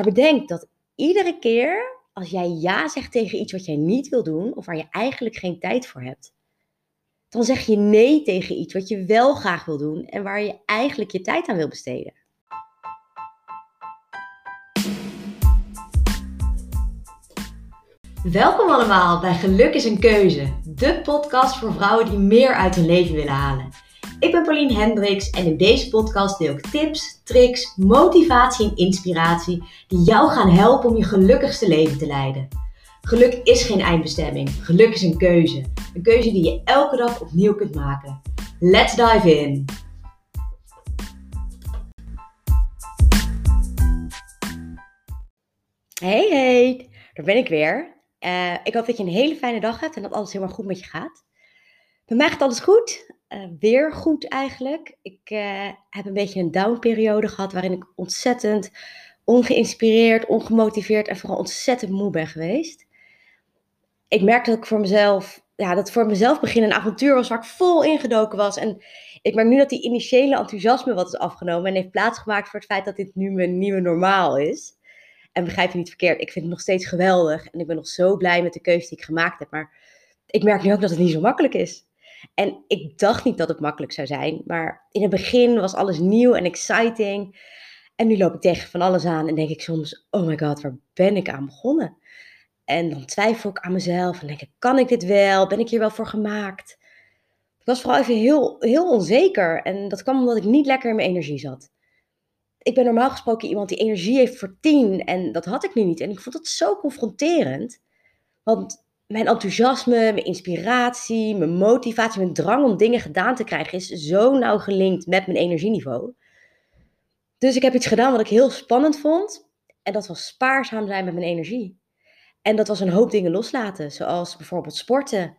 Maar bedenk dat iedere keer als jij ja zegt tegen iets wat jij niet wil doen of waar je eigenlijk geen tijd voor hebt, dan zeg je nee tegen iets wat je wel graag wil doen en waar je eigenlijk je tijd aan wil besteden. Welkom allemaal bij Geluk is een Keuze, de podcast voor vrouwen die meer uit hun leven willen halen. Ik ben Pauline Hendricks en in deze podcast deel ik tips, tricks, motivatie en inspiratie die jou gaan helpen om je gelukkigste leven te leiden. Geluk is geen eindbestemming, geluk is een keuze. Een keuze die je elke dag opnieuw kunt maken. Let's dive in! Hey hey, daar ben ik weer. Uh, ik hoop dat je een hele fijne dag hebt en dat alles helemaal goed met je gaat. Bij mij gaat alles goed. Uh, weer goed eigenlijk. Ik uh, heb een beetje een downperiode gehad waarin ik ontzettend ongeïnspireerd, ongemotiveerd en vooral ontzettend moe ben geweest. Ik merkte dat ik voor mezelf, ja, dat voor mezelf begin een avontuur was waar ik vol ingedoken was. En ik merk nu dat die initiële enthousiasme wat is afgenomen en heeft plaatsgemaakt voor het feit dat dit nu mijn nieuwe normaal is. En begrijp je niet verkeerd, ik vind het nog steeds geweldig en ik ben nog zo blij met de keuze die ik gemaakt heb. Maar ik merk nu ook dat het niet zo makkelijk is. En ik dacht niet dat het makkelijk zou zijn, maar in het begin was alles nieuw en exciting. En nu loop ik tegen van alles aan en denk ik soms, oh my god, waar ben ik aan begonnen? En dan twijfel ik aan mezelf en denk ik, kan ik dit wel? Ben ik hier wel voor gemaakt? Ik was vooral even heel, heel onzeker en dat kwam omdat ik niet lekker in mijn energie zat. Ik ben normaal gesproken iemand die energie heeft voor tien en dat had ik nu niet. En ik vond het zo confronterend, want mijn enthousiasme, mijn inspiratie, mijn motivatie, mijn drang om dingen gedaan te krijgen is zo nauw gelinkt met mijn energieniveau. Dus ik heb iets gedaan wat ik heel spannend vond. En dat was spaarzaam zijn met mijn energie. En dat was een hoop dingen loslaten, zoals bijvoorbeeld sporten,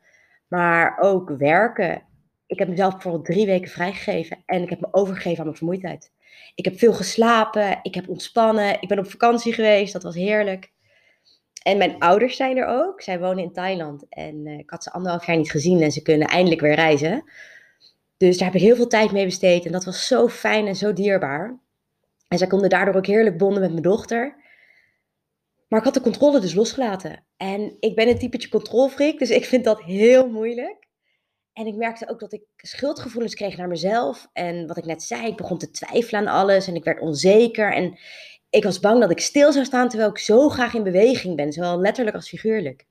maar ook werken. Ik heb mezelf bijvoorbeeld drie weken vrijgegeven en ik heb me overgegeven aan mijn vermoeidheid. Ik heb veel geslapen, ik heb ontspannen, ik ben op vakantie geweest, dat was heerlijk. En mijn ouders zijn er ook. Zij wonen in Thailand. En uh, ik had ze anderhalf jaar niet gezien en ze kunnen eindelijk weer reizen. Dus daar heb ik heel veel tijd mee besteed. En dat was zo fijn en zo dierbaar. En zij konden daardoor ook heerlijk bonden met mijn dochter. Maar ik had de controle dus losgelaten. En ik ben een typetje controlfreak, dus ik vind dat heel moeilijk. En ik merkte ook dat ik schuldgevoelens kreeg naar mezelf. En wat ik net zei, ik begon te twijfelen aan alles en ik werd onzeker. En ik was bang dat ik stil zou staan terwijl ik zo graag in beweging ben, zowel letterlijk als figuurlijk.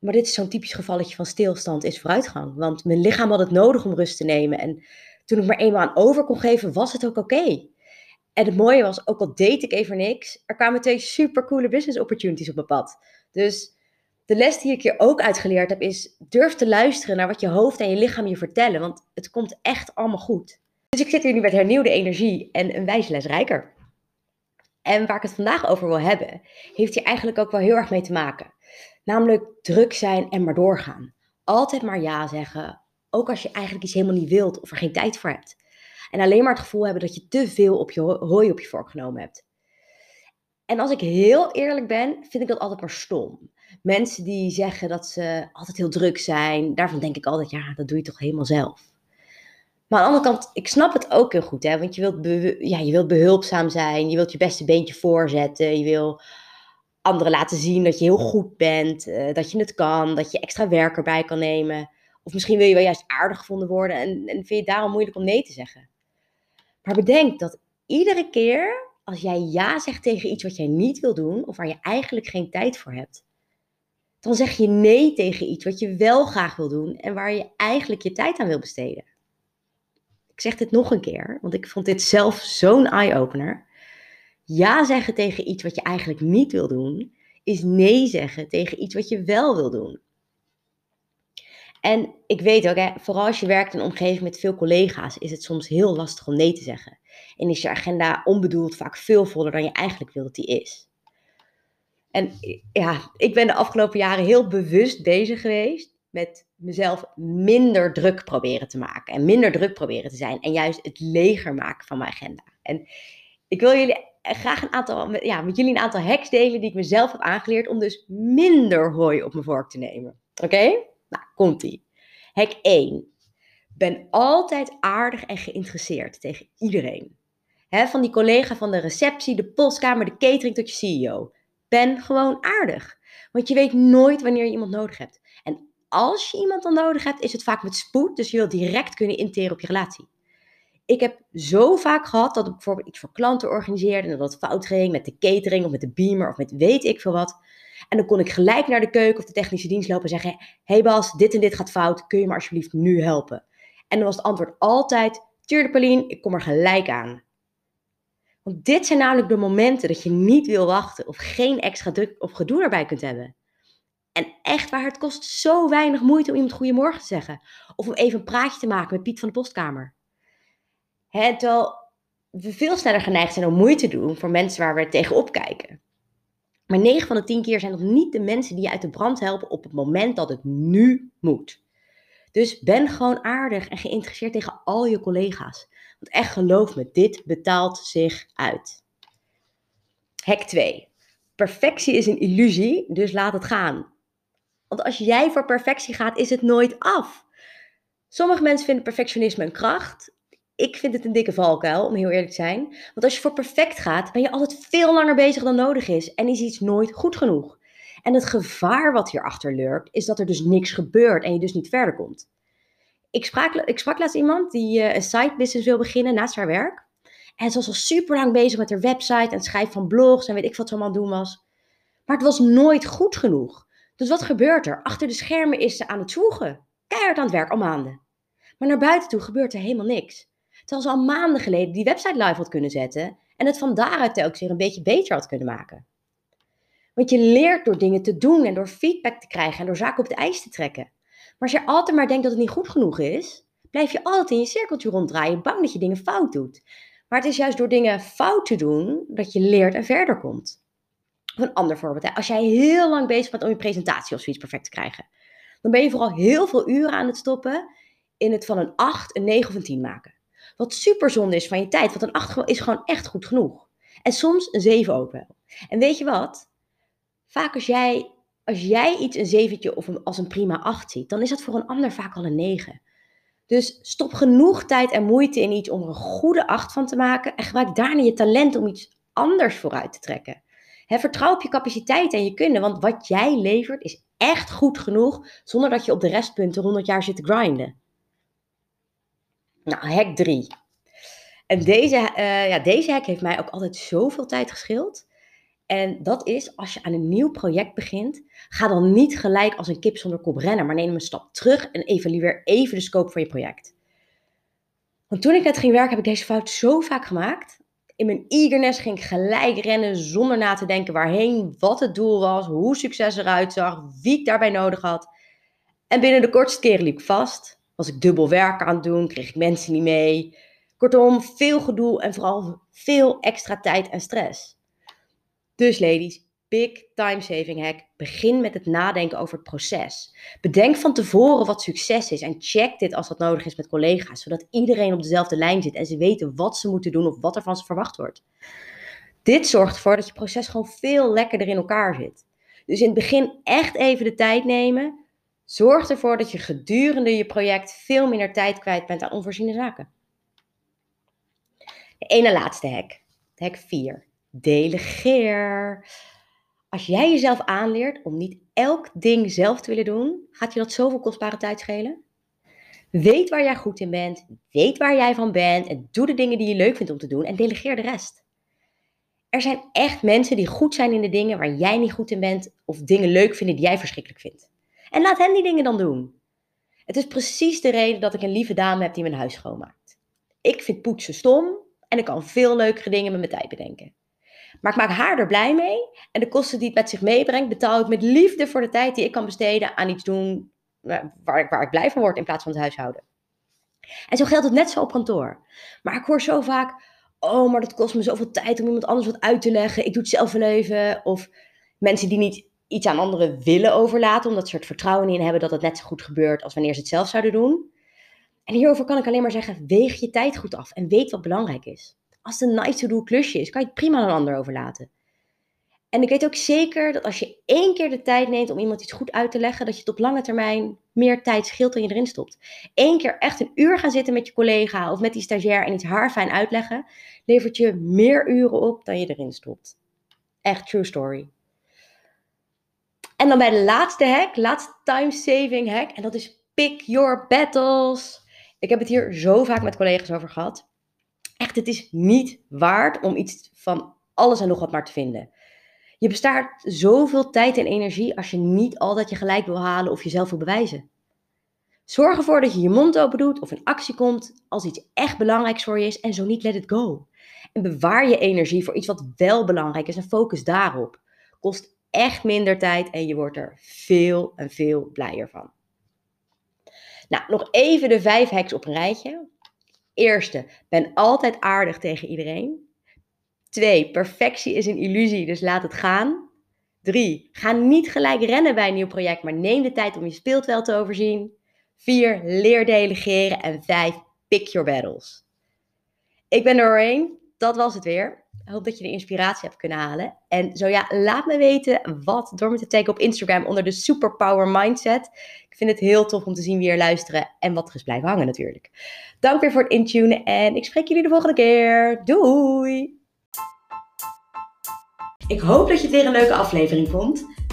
Maar dit is zo'n typisch gevalletje van stilstand is vooruitgang. Want mijn lichaam had het nodig om rust te nemen. En toen ik maar eenmaal aan over kon geven, was het ook oké. En het mooie was, ook al deed ik even niks, er kwamen twee supercoole business opportunities op mijn pad. Dus de les die ik hier ook uitgeleerd heb is, durf te luisteren naar wat je hoofd en je lichaam je vertellen. Want het komt echt allemaal goed. Dus ik zit hier nu met hernieuwde energie en een wijze les rijker. En waar ik het vandaag over wil hebben, heeft hier eigenlijk ook wel heel erg mee te maken. Namelijk druk zijn en maar doorgaan. Altijd maar ja zeggen, ook als je eigenlijk iets helemaal niet wilt of er geen tijd voor hebt. En alleen maar het gevoel hebben dat je te veel op je hooi op je vork genomen hebt. En als ik heel eerlijk ben, vind ik dat altijd maar stom. Mensen die zeggen dat ze altijd heel druk zijn, daarvan denk ik altijd, ja, dat doe je toch helemaal zelf. Maar aan de andere kant, ik snap het ook heel goed, hè? want je wilt, ja, je wilt behulpzaam zijn, je wilt je beste beentje voorzetten, je wil anderen laten zien dat je heel goed bent, uh, dat je het kan, dat je extra werk erbij kan nemen. Of misschien wil je wel juist aardig gevonden worden en, en vind je het daarom moeilijk om nee te zeggen. Maar bedenk dat iedere keer als jij ja zegt tegen iets wat jij niet wil doen, of waar je eigenlijk geen tijd voor hebt, dan zeg je nee tegen iets wat je wel graag wil doen en waar je eigenlijk je tijd aan wil besteden. Ik zeg dit nog een keer, want ik vond dit zelf zo'n eye-opener. Ja zeggen tegen iets wat je eigenlijk niet wil doen, is nee zeggen tegen iets wat je wel wil doen. En ik weet ook, hè, vooral als je werkt in een omgeving met veel collega's, is het soms heel lastig om nee te zeggen. En is je agenda onbedoeld vaak veel voller dan je eigenlijk wil dat die is. En ja, ik ben de afgelopen jaren heel bewust bezig geweest met mezelf minder druk proberen te maken. En minder druk proberen te zijn. En juist het leger maken van mijn agenda. En ik wil jullie graag een aantal, ja, met jullie een aantal hacks delen die ik mezelf heb aangeleerd om dus minder hooi op mijn vork te nemen. Oké? Nou, komt ie. Hack 1. Ben altijd aardig en geïnteresseerd tegen iedereen. van die collega van de receptie, de postkamer, de catering tot je CEO. Ben gewoon aardig. Want je weet nooit wanneer je iemand nodig hebt. Als je iemand dan nodig hebt, is het vaak met spoed. Dus je wilt direct kunnen interen op je relatie. Ik heb zo vaak gehad dat ik bijvoorbeeld iets voor klanten organiseerde en dat het fout ging met de catering of met de beamer of met weet ik veel wat. En dan kon ik gelijk naar de keuken of de technische dienst lopen en zeggen: Hey Bas, dit en dit gaat fout, kun je me alsjeblieft nu helpen? En dan was het antwoord altijd: Tuurlijk, Pauline, ik kom er gelijk aan. Want dit zijn namelijk de momenten dat je niet wil wachten of geen extra druk of gedoe erbij kunt hebben. En echt waar, het kost zo weinig moeite om iemand goedemorgen te zeggen. Of om even een praatje te maken met Piet van de postkamer. Hè, terwijl we veel sneller geneigd zijn om moeite te doen voor mensen waar we tegenop kijken. Maar 9 van de 10 keer zijn dat niet de mensen die je uit de brand helpen op het moment dat het nu moet. Dus ben gewoon aardig en geïnteresseerd tegen al je collega's. Want echt geloof me, dit betaalt zich uit. Hack 2. Perfectie is een illusie, dus laat het gaan. Want als jij voor perfectie gaat, is het nooit af. Sommige mensen vinden perfectionisme een kracht. Ik vind het een dikke valkuil, om heel eerlijk te zijn. Want als je voor perfect gaat, ben je altijd veel langer bezig dan nodig is. En is iets nooit goed genoeg. En het gevaar wat hierachter lurkt, is dat er dus niks gebeurt en je dus niet verder komt. Ik sprak, ik sprak laatst iemand die uh, een side business wil beginnen naast haar werk. En ze was al super lang bezig met haar website en het schrijven van blogs en weet ik wat ze allemaal doen was. Maar het was nooit goed genoeg. Dus wat gebeurt er? Achter de schermen is ze aan het zwoegen. Keihard aan het werk, al maanden. Maar naar buiten toe gebeurt er helemaal niks. Terwijl ze al maanden geleden die website live had kunnen zetten en het van daaruit telkens weer een beetje beter had kunnen maken. Want je leert door dingen te doen en door feedback te krijgen en door zaken op de ijs te trekken. Maar als je altijd maar denkt dat het niet goed genoeg is, blijf je altijd in je cirkeltje ronddraaien, bang dat je dingen fout doet. Maar het is juist door dingen fout te doen dat je leert en verder komt. Of een ander voorbeeld. Hè. Als jij heel lang bezig bent om je presentatie of zoiets perfect te krijgen, dan ben je vooral heel veel uren aan het stoppen in het van een 8, een 9 of een 10 maken. Wat super zonde is van je tijd, want een 8 is gewoon echt goed genoeg. En soms een 7 ook wel. En weet je wat? Vaak als jij als jij iets een zeventje of als een prima acht ziet, dan is dat voor een ander vaak al een negen. Dus stop genoeg tijd en moeite in iets om er een goede acht van te maken en gebruik daarna je talent om iets anders vooruit te trekken. Vertrouw op je capaciteit en je kunnen, want wat jij levert is echt goed genoeg zonder dat je op de restpunten 100 jaar zit te grinden. Nou, hack 3. En deze, uh, ja, deze hack heeft mij ook altijd zoveel tijd geschild. En dat is, als je aan een nieuw project begint, ga dan niet gelijk als een kip zonder kop rennen, maar neem een stap terug en evalueer even de scope van je project. Want toen ik net ging werken, heb ik deze fout zo vaak gemaakt. In mijn eagerness ging ik gelijk rennen zonder na te denken waarheen, wat het doel was, hoe succes eruit zag, wie ik daarbij nodig had. En binnen de kortste keren liep ik vast. Was ik dubbel werk aan het doen, kreeg ik mensen niet mee. Kortom, veel gedoe en vooral veel extra tijd en stress. Dus ladies, big time saving hack. Begin met het nadenken over het proces. Bedenk van tevoren wat succes is en check dit als dat nodig is met collega's, zodat iedereen op dezelfde lijn zit en ze weten wat ze moeten doen of wat er van ze verwacht wordt. Dit zorgt ervoor dat je proces gewoon veel lekkerder in elkaar zit. Dus in het begin echt even de tijd nemen. Zorg ervoor dat je gedurende je project veel minder tijd kwijt bent aan onvoorziene zaken. De ene laatste hack, hack 4. Delegeer. Als jij jezelf aanleert om niet elk ding zelf te willen doen, gaat je dat zoveel kostbare tijd schelen? Weet waar jij goed in bent, weet waar jij van bent en doe de dingen die je leuk vindt om te doen en delegeer de rest. Er zijn echt mensen die goed zijn in de dingen waar jij niet goed in bent of dingen leuk vinden die jij verschrikkelijk vindt. En laat hen die dingen dan doen. Het is precies de reden dat ik een lieve dame heb die mijn huis schoonmaakt. Ik vind poetsen stom en ik kan veel leukere dingen met mijn tijd bedenken. Maar ik maak haar er blij mee. En de kosten die het met zich meebrengt, betaal ik met liefde voor de tijd die ik kan besteden aan iets doen waar ik, waar ik blij van word in plaats van het huishouden. En zo geldt het net zo op kantoor. Maar ik hoor zo vaak, oh, maar dat kost me zoveel tijd om iemand anders wat uit te leggen. Ik doe het zelf wel even. Of mensen die niet iets aan anderen willen overlaten, omdat ze er vertrouwen in hebben dat het net zo goed gebeurt als wanneer ze het zelf zouden doen. En hierover kan ik alleen maar zeggen, weeg je tijd goed af en weet wat belangrijk is. Als het een nice to-do klusje is, kan je het prima aan een ander overlaten. En ik weet ook zeker dat als je één keer de tijd neemt om iemand iets goed uit te leggen, dat je het op lange termijn meer tijd scheelt dan je erin stopt. Eén keer echt een uur gaan zitten met je collega of met die stagiair en iets haarfijn uitleggen, levert je meer uren op dan je erin stopt. Echt true story. En dan bij de laatste hack, laatste time saving hack, en dat is pick your battles. Ik heb het hier zo vaak met collega's over gehad. Echt, het is niet waard om iets van alles en nog wat maar te vinden. Je bestaat zoveel tijd en energie als je niet altijd je gelijk wil halen of jezelf wil bewijzen. Zorg ervoor dat je je mond open doet of in actie komt als iets echt belangrijks voor je is en zo niet let it go. En bewaar je energie voor iets wat wel belangrijk is en focus daarop. Kost echt minder tijd en je wordt er veel en veel blijer van. Nou, nog even de vijf hacks op een rijtje. Eerste, ben altijd aardig tegen iedereen. Twee, perfectie is een illusie, dus laat het gaan. Drie, ga niet gelijk rennen bij een nieuw project, maar neem de tijd om je speeltveld te overzien. Vier, leer delegeren. En vijf, pick your battles. Ik ben er. Dat was het weer. Hoop dat je de inspiratie hebt kunnen halen. En zo ja, laat me weten wat door me te taggen op Instagram onder de Superpower Mindset. Ik vind het heel tof om te zien wie er luisteren en wat er is blijven hangen natuurlijk. Dank weer voor het intunen en ik spreek jullie de volgende keer. Doei! Ik hoop dat je het weer een leuke aflevering vond.